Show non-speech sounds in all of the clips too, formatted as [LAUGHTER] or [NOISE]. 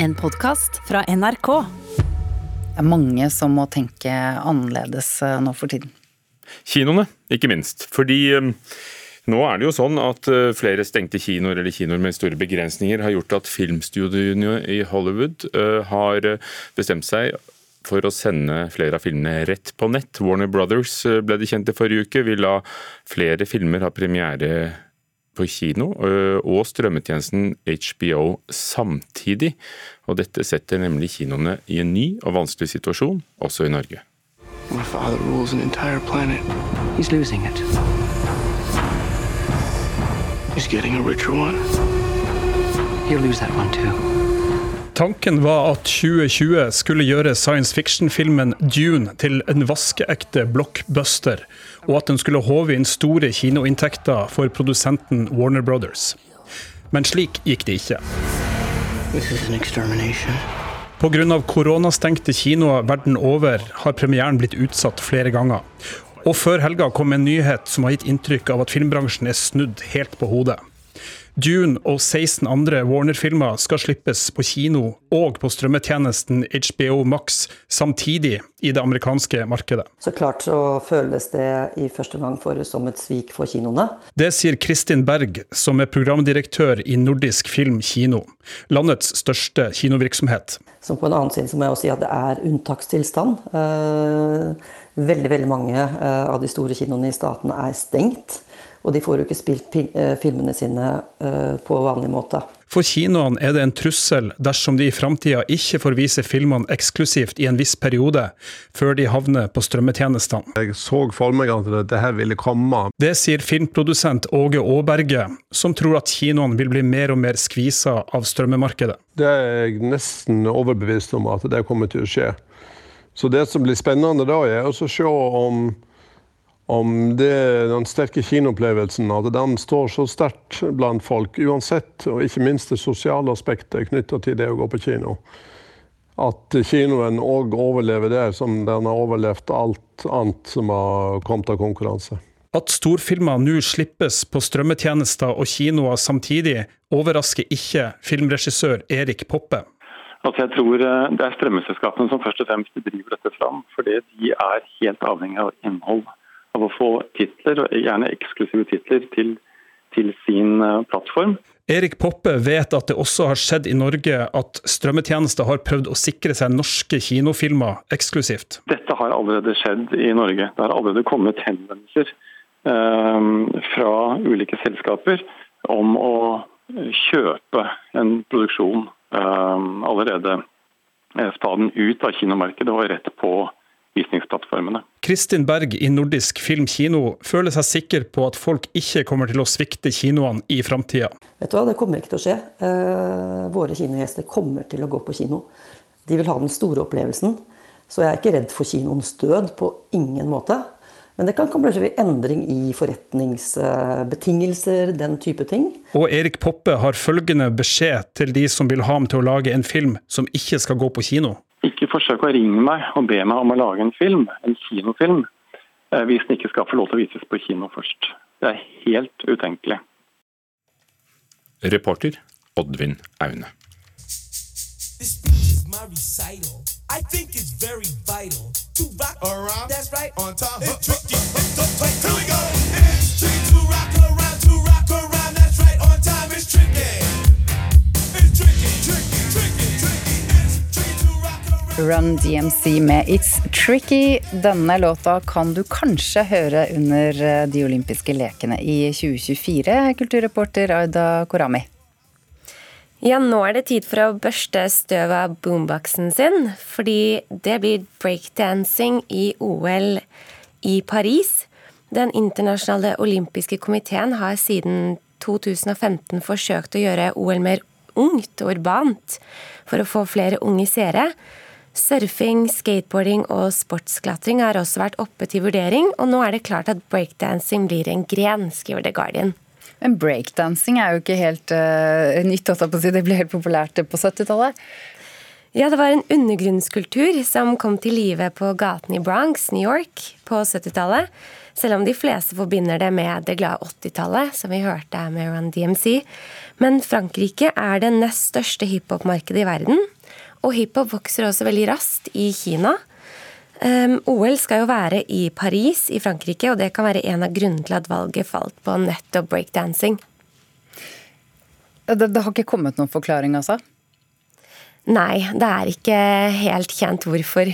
En podkast fra NRK. Det er mange som må tenke annerledes eh, nå for tiden. Kinoene, ikke minst. Fordi eh, nå er det jo sånn at eh, flere stengte kinoer eller kinoer med store begrensninger har gjort at filmstudioene i Hollywood har bestemt seg for å sende flere av filmene rett på nett. Warner Brothers ble det kjent i forrige uke, vil la flere filmer ha premiere på kino eh, og strømmetjenesten HBO samtidig. Og dette setter nemlig kinoene i en ny og vanskelig situasjon, også i Norge. My father rules an entire planet. He's losing it. He's getting a richer one. He'll lose that one too. Tanken var at 2020 skulle gjøre science fiction-filmen Dune til en vaskeekte blockbuster, og at den skulle håve inn store kinoinntekter for produsenten Warner Brothers. Men slik gikk det ikke. Pga. koronastengte kinoer verden over har premieren blitt utsatt flere ganger. Og før helga kom en nyhet som har gitt inntrykk av at filmbransjen er snudd helt på hodet. Dune og 16 andre Warner-filmer skal slippes på kino og på strømmetjenesten HBO Max samtidig i det amerikanske markedet. Så klart så føles det i første gang for som et svik for kinoene. Det sier Kristin Berg, som er programdirektør i Nordisk Film Kino, landets største kinovirksomhet. Som på en annen side må jeg også si at det er unntakstilstand. Eh, Veldig, veldig mange eh, av de store kinoene i staten er stengt. Og de får jo ikke spilt eh, filmene sine eh, på vanlig måte. For kinoene er det en trussel dersom de i framtida ikke får vise filmene eksklusivt i en viss periode, før de havner på strømmetjenestene. Jeg så for meg at dette ville komme. Det sier filmprodusent Åge Aaberge, som tror at kinoene vil bli mer og mer skvisa av strømmemarkedet. Det er jeg nesten overbevist om at det kommer til å skje. Så det som blir spennende da, er å se om, om det, den sterke kinoopplevelsen at den står så sterkt blant folk uansett, og ikke minst det sosiale aspektet knytta til det å gå på kino. At kinoen òg overlever det som den har overlevd alt annet som har kommet av konkurranse. At storfilmer nå slippes på strømmetjenester og kinoer samtidig, overrasker ikke filmregissør Erik Poppe. Altså jeg tror eh, Det er strømmeselskapene som først og fremst driver dette fram. fordi de er helt avhengig av innhold. Av å få titler, gjerne eksklusive titler, til, til sin eh, plattform. Erik Poppe vet at det også har skjedd i Norge at strømmetjenester har prøvd å sikre seg norske kinofilmer eksklusivt. Dette har allerede skjedd i Norge. Det har allerede kommet henvendelser eh, fra ulike selskaper om å kjøpe en produksjon. eh, allerede spaden ut av kinomarkedet og rett på visningsplattformene. Kristin Berg i Nordisk Film Kino føler seg sikker på at folk ikke kommer til å svikte kinoene i framtida. Vet du hva, det kommer ikke til å skje. Eh, våre kinogjester kommer til å gå på kino. De vil ha den store opplevelsen. Så jeg er ikke redd for kinoens død, på ingen måte. Men det kan kanskje bli endring i forretningsbetingelser, den type ting. Og Erik Poppe har følgende beskjed til de som vil ha ham til å lage en film som ikke skal gå på kino. Ikke forsøk å ringe meg og be meg om å lage en film, en kinofilm, eh, hvis den ikke skal få lov til å vises på kino først. Det er helt utenkelig. Reporter Oddvin Aune. I think it's very vital to rock around. That's right. On time. It's tricky. It's up tight. Here we go. Run DMC med It's Tricky. Denne låta kan du kanskje høre under eh, de olympiske lekene i 2024, kulturreporter Aida Korami. Ja, nå er det tid for å børste støv av boomboxen sin, fordi det blir breakdancing i OL i Paris. Den internasjonale olympiske komiteen har siden 2015 forsøkt å gjøre OL mer ungt og urbant for å få flere unge seere. Surfing, skateboarding og sportsklatring har også vært oppe til vurdering, og nå er det klart at breakdancing blir en gren, skriver The Guardian. Men breakdancing er jo ikke helt uh, nytt. Det ble helt populært på 70-tallet. Ja, det var en undergrunnskultur som kom til live på gaten i Bronx, New York, på 70-tallet. Selv om de fleste forbinder det med det glade 80-tallet, som vi hørte med Run DMC. Men Frankrike er det nest største hiphop-markedet i verden. Og hiphop vokser også veldig raskt i Kina. Um, OL skal jo være i Paris i Frankrike, og det kan være en av grunnene til at valget falt på nettopp breakdancing. Det, det har ikke kommet noen forklaring, altså? Nei, det er ikke helt kjent hvorfor.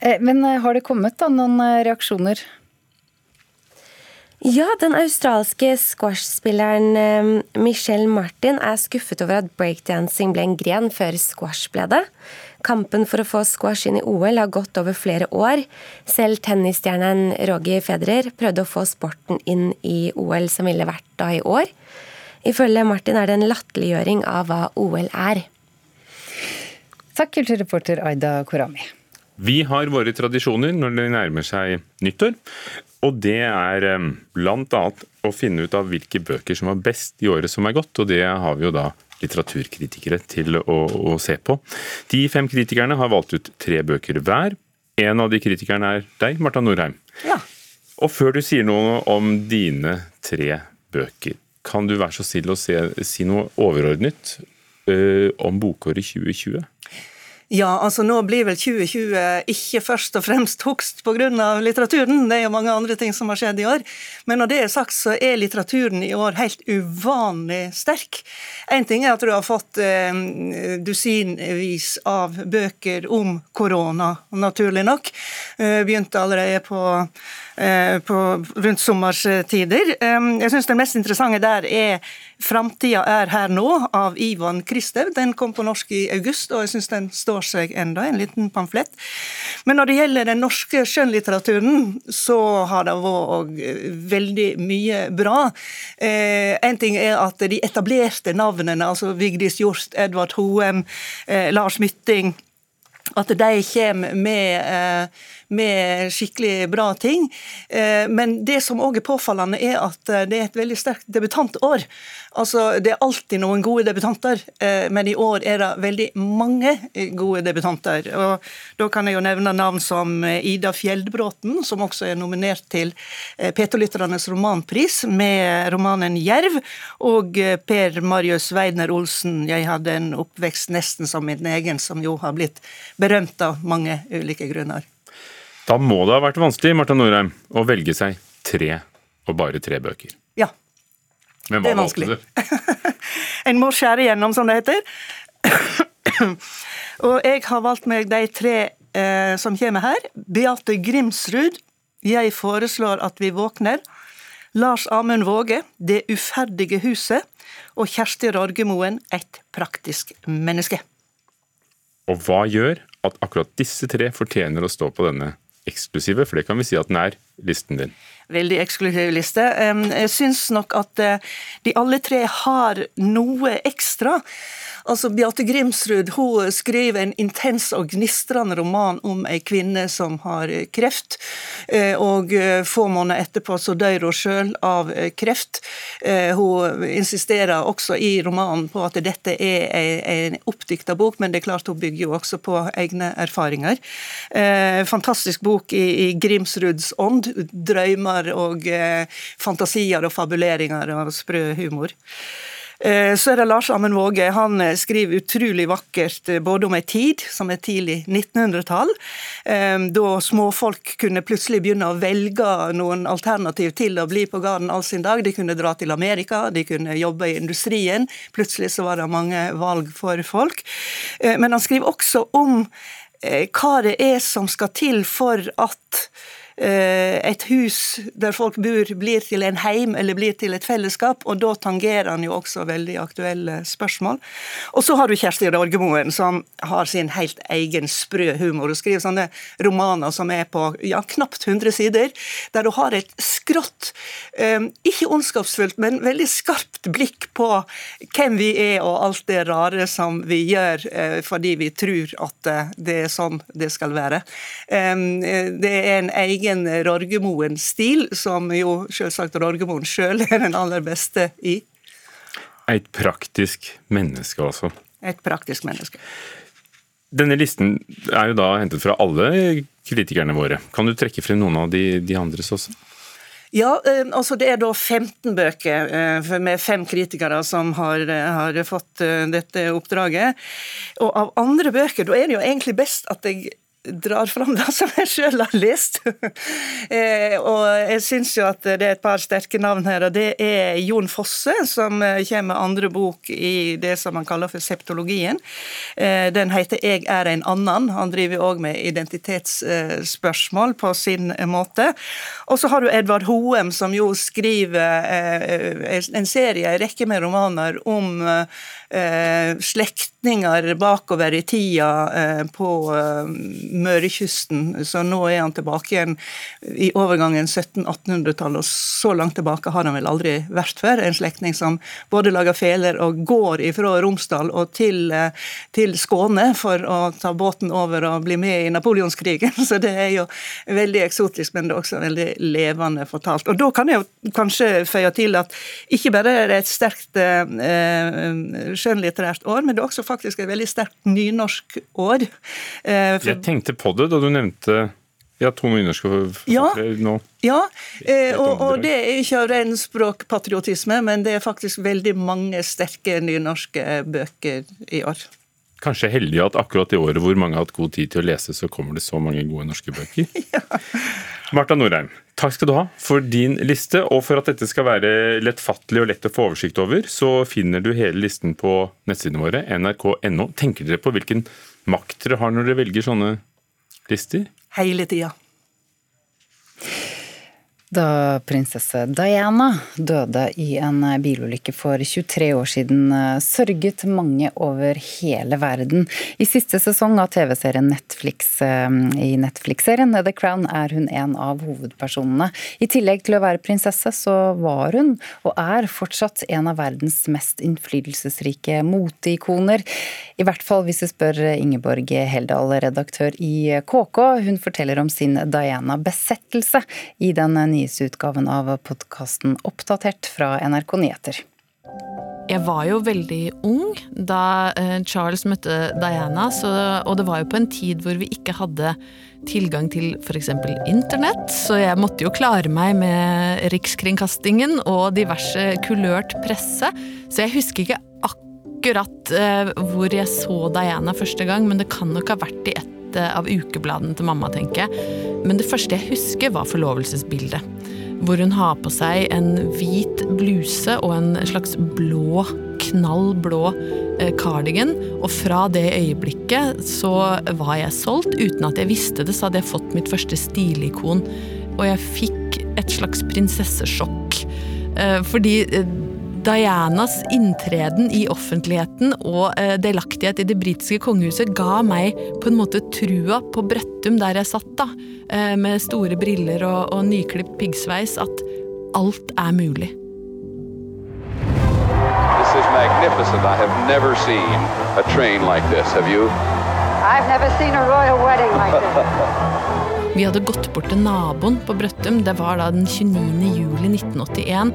Eh, men eh, har det kommet da noen eh, reaksjoner? Ja, den australske squashspilleren Michelle Martin er skuffet over at breakdancing ble en gren før squash ble det. Kampen for å få squash inn i OL har gått over flere år. Selv tennisstjernen Roger Federer prøvde å få sporten inn i OL som ville vært da i år. Ifølge Martin er det en latterliggjøring av hva OL er. Takk, kulturreporter Aida Korami. Vi har våre tradisjoner når det nærmer seg nyttår. Og det er bl.a. å finne ut av hvilke bøker som var best i året som er gått. Og det har vi jo da litteraturkritikere til å, å se på. De fem kritikerne har valgt ut tre bøker hver. En av de kritikerne er deg, Marta Norheim. Ja. Og før du sier noe om dine tre bøker, kan du være så snill å si noe overordnet uh, om bokåret 2020? Ja, altså nå blir vel 2020 ikke først og fremst hogst pga. litteraturen, det er jo mange andre ting som har skjedd i år. Men når det er sagt, så er litteraturen i år helt uvanlig sterk. Én ting er at du har fått eh, dusinvis av bøker om korona, naturlig nok. Eh, begynte allerede på Eh, på, rundt sommerstider. Jeg syns den mest interessante der er 'Framtida er her nå' av Ivan Kristev. Den kom på norsk i august, og jeg syns den står seg enda, en liten pamflett. Men når det gjelder den norske skjønnlitteraturen, så har det vært eh, veldig mye bra. Eh, en ting er at de etablerte navnene, altså Vigdis Hjorth, Edvard Hoem, Lars Mytting, at de kommer med med skikkelig bra ting. Eh, men det som òg er påfallende, er at eh, det er et veldig sterkt debutantår. Altså, Det er alltid noen gode debutanter, eh, men i år er det veldig mange gode debutanter. Og Da kan jeg jo nevne navn som Ida Fjeldbråten, som også er nominert til P2-lytternes romanpris med romanen 'Jerv', og Per Marius Weidner Olsen, 'Jeg hadde en oppvekst nesten som min egen', som jo har blitt berømt av mange ulike grunner. Da må det ha vært vanskelig Martha Norheim, å velge seg tre, og bare tre bøker. Ja. Men hva det er vanskelig. [LAUGHS] en må skjære igjennom, som det heter. [COUGHS] og jeg har valgt meg de tre eh, som kommer her. Beate Grimsrud, 'Jeg foreslår at vi våkner'. Lars Amund Våge, 'Det uferdige huset'. Og Kjersti Rorgemoen, 'Et praktisk menneske'. Og hva gjør at akkurat disse tre fortjener å stå på denne eksklusive, for det kan vi si at den er, listen din? Veldig eksklusiv liste. Jeg syns nok at eh, de alle tre har noe ekstra. Altså, Beate Grimsrud hun skriver en intens og gnistrende roman om ei kvinne som har kreft. Eh, og eh, få måneder etterpå så dør hun sjøl av eh, kreft. Hun insisterer også i romanen på at dette er en oppdikta bok, men det er klart hun bygger jo også på egne erfaringer. Fantastisk bok i Grimsruds ånd. Drømmer og fantasier og fabuleringer og sprø humor. Eh, så er det Lars Amund Våge. Han eh, skriver utrolig vakkert eh, både om ei tid, som er tidlig 1900-tall, da småfolk kunne plutselig begynne å velge noen alternativ til å bli på gården all sin dag. De kunne dra til Amerika, de kunne jobbe i industrien. Plutselig så var det mange valg for folk. Men han skriver også om hva det er som skal til for at Eh, et hus der folk bor, blir til en heim eller blir til et fellesskap, og da tangerer han jo også veldig aktuelle spørsmål. Og så har du Kjersti Rorgemoen, som har sin helt egen sprø humor. og skriver sånne romaner som er på ja, knapt 100 sider, der du har et skrått, eh, ikke ondskapsfullt, men veldig skarpt blikk på hvem vi er og alt det rare som vi gjør eh, fordi vi tror at det er sånn det skal være. Det er en egen egen Rorgemoen-stil, som jo selvsagt Rorgemoen sjøl er den aller beste i. Et praktisk menneske, altså. Et praktisk menneske. Denne listen er jo da hentet fra alle kritikerne våre. Kan du trekke frem noen av de, de andres også? Ja, eh, altså det er da 15 bøker eh, med fem kritikere som har, eh, har fått dette oppdraget. Og av andre bøker, da er det jo egentlig best at jeg drar fram det som jeg sjøl har lest. [LAUGHS] eh, og jeg syns jo at det er et par sterke navn her, og det er Jon Fosse, som eh, kommer med andre bok i det som han kaller for septologien. Eh, den heter 'Jeg er en annan'. Han driver òg med identitetsspørsmål på sin måte. Og så har du Edvard Hoem, som jo skriver en serie, en rekke med romaner om slektninger bakover i tida eh, på eh, Mørekysten. Så nå er han tilbake igjen i overgangen 1700-1800-tallet, og så langt tilbake har han vel aldri vært før. En slektning som både lager feler og går ifra Romsdal og til, eh, til Skåne for å ta båten over og bli med i napoleonskrigen. [LAUGHS] Så det er jo veldig eksotisk, men det er også veldig levende fortalt. Og da kan jeg jo kanskje føye til at ikke bare er det et sterkt eh, skjønnlitterært år, men det er også faktisk et veldig sterkt nynorsk år. Eh, Jeg tenkte på det da du nevnte ja, to nynorske forfattere ja, nå. Ja, eh, og, og, det er ikke av ren språkpatriotisme, men det er faktisk veldig mange sterke nynorske bøker i år. Kanskje heldig at akkurat i året hvor mange har hatt god tid til å lese, så kommer det så mange gode norske bøker. [LAUGHS] ja. Marta Norheim, takk skal du ha for din liste, og for at dette skal være lettfattelig og lett å få oversikt over, så finner du hele listen på nettsidene våre, nrk.no. Tenker dere på hvilken makt dere har når dere velger sånne lister? Hele tida. Da prinsesse Diana døde i en bilulykke for 23 år siden, eh, sørget mange over hele verden. I siste sesong av TV-serien Netflix, eh, i Netflix-serien The Crown er hun en av hovedpersonene. I tillegg til å være prinsesse, så var hun, og er fortsatt, en av verdens mest innflytelsesrike moteikoner. I hvert fall hvis du spør Ingeborg Heldal, redaktør i KK. Hun forteller om sin Diana-besettelse i den nye nyeste utgaven av podkasten Oppdatert fra NRK Nyheter. Jeg var jo veldig ung da eh, Charles møtte Diana, så, og det var jo på en tid hvor vi ikke hadde tilgang til f.eks. internett, så jeg måtte jo klare meg med Rikskringkastingen og diverse kulørt presse, så jeg husker ikke akkurat uh, hvor jeg så Diana første gang, men det kan nok ha vært i et av ukebladene til mamma, tenker jeg. Men det første jeg husker, var forlovelsesbildet. Hvor hun har på seg en hvit bluse og en slags blå, knallblå eh, cardigan. Og fra det øyeblikket så var jeg solgt. Uten at jeg visste det, så hadde jeg fått mitt første stilikon. Og jeg fikk et slags prinsessesjokk. Eh, fordi eh, Dianas inntreden i offentligheten og eh, delaktighet i det britiske kongehuset ga meg på en måte trua på Brøttum der jeg satt, da, eh, med store briller og, og nyklipt piggsveis, at alt er mulig. This is magnificent. I have never seen a train like this. Have you? I've never seen a royal wedding like this. Vi hadde gått bort til naboen på Brøttum. Det var da den 29. juli 1981.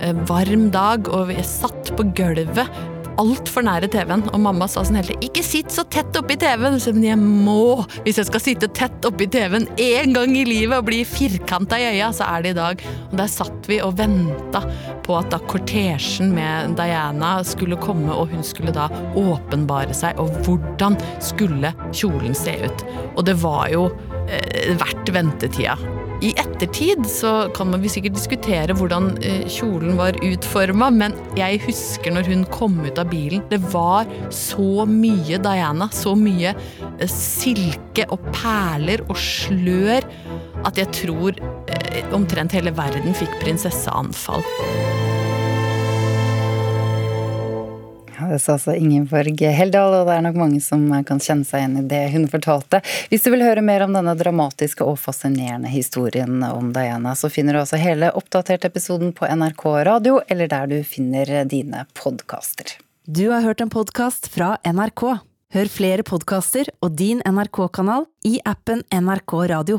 Eh, varm dag, og vi satt på gulvet altfor nære TV-en. Og mamma sa sånn hele tiden 'ikke sitt så tett oppi TV-en'. Men jeg må! Hvis jeg skal sitte tett oppi TV-en én gang i livet og bli firkanta i øya, så er det i dag. Og der satt vi og venta på at da kortesjen med Diana skulle komme, og hun skulle da åpenbare seg, og hvordan skulle kjolen se ut. Og det var jo eh, verdt ventetida. I ettertid så kan man sikkert diskutere hvordan eh, kjolen var utforma, men jeg husker når hun kom ut av bilen. Det var så mye Diana, så mye eh, silke og perler og slør, at jeg tror eh, omtrent hele verden fikk prinsesseanfall. Det sa altså Ingeborg Heldal, og det er nok mange som kan kjenne seg igjen i det hun fortalte. Hvis du vil høre mer om denne dramatiske og fascinerende historien om Diana, så finner du altså hele oppdaterte episoden på NRK radio, eller der du finner dine podkaster. Du har hørt en podkast fra NRK. Hør flere podkaster og din NRK-kanal i appen NRK Radio.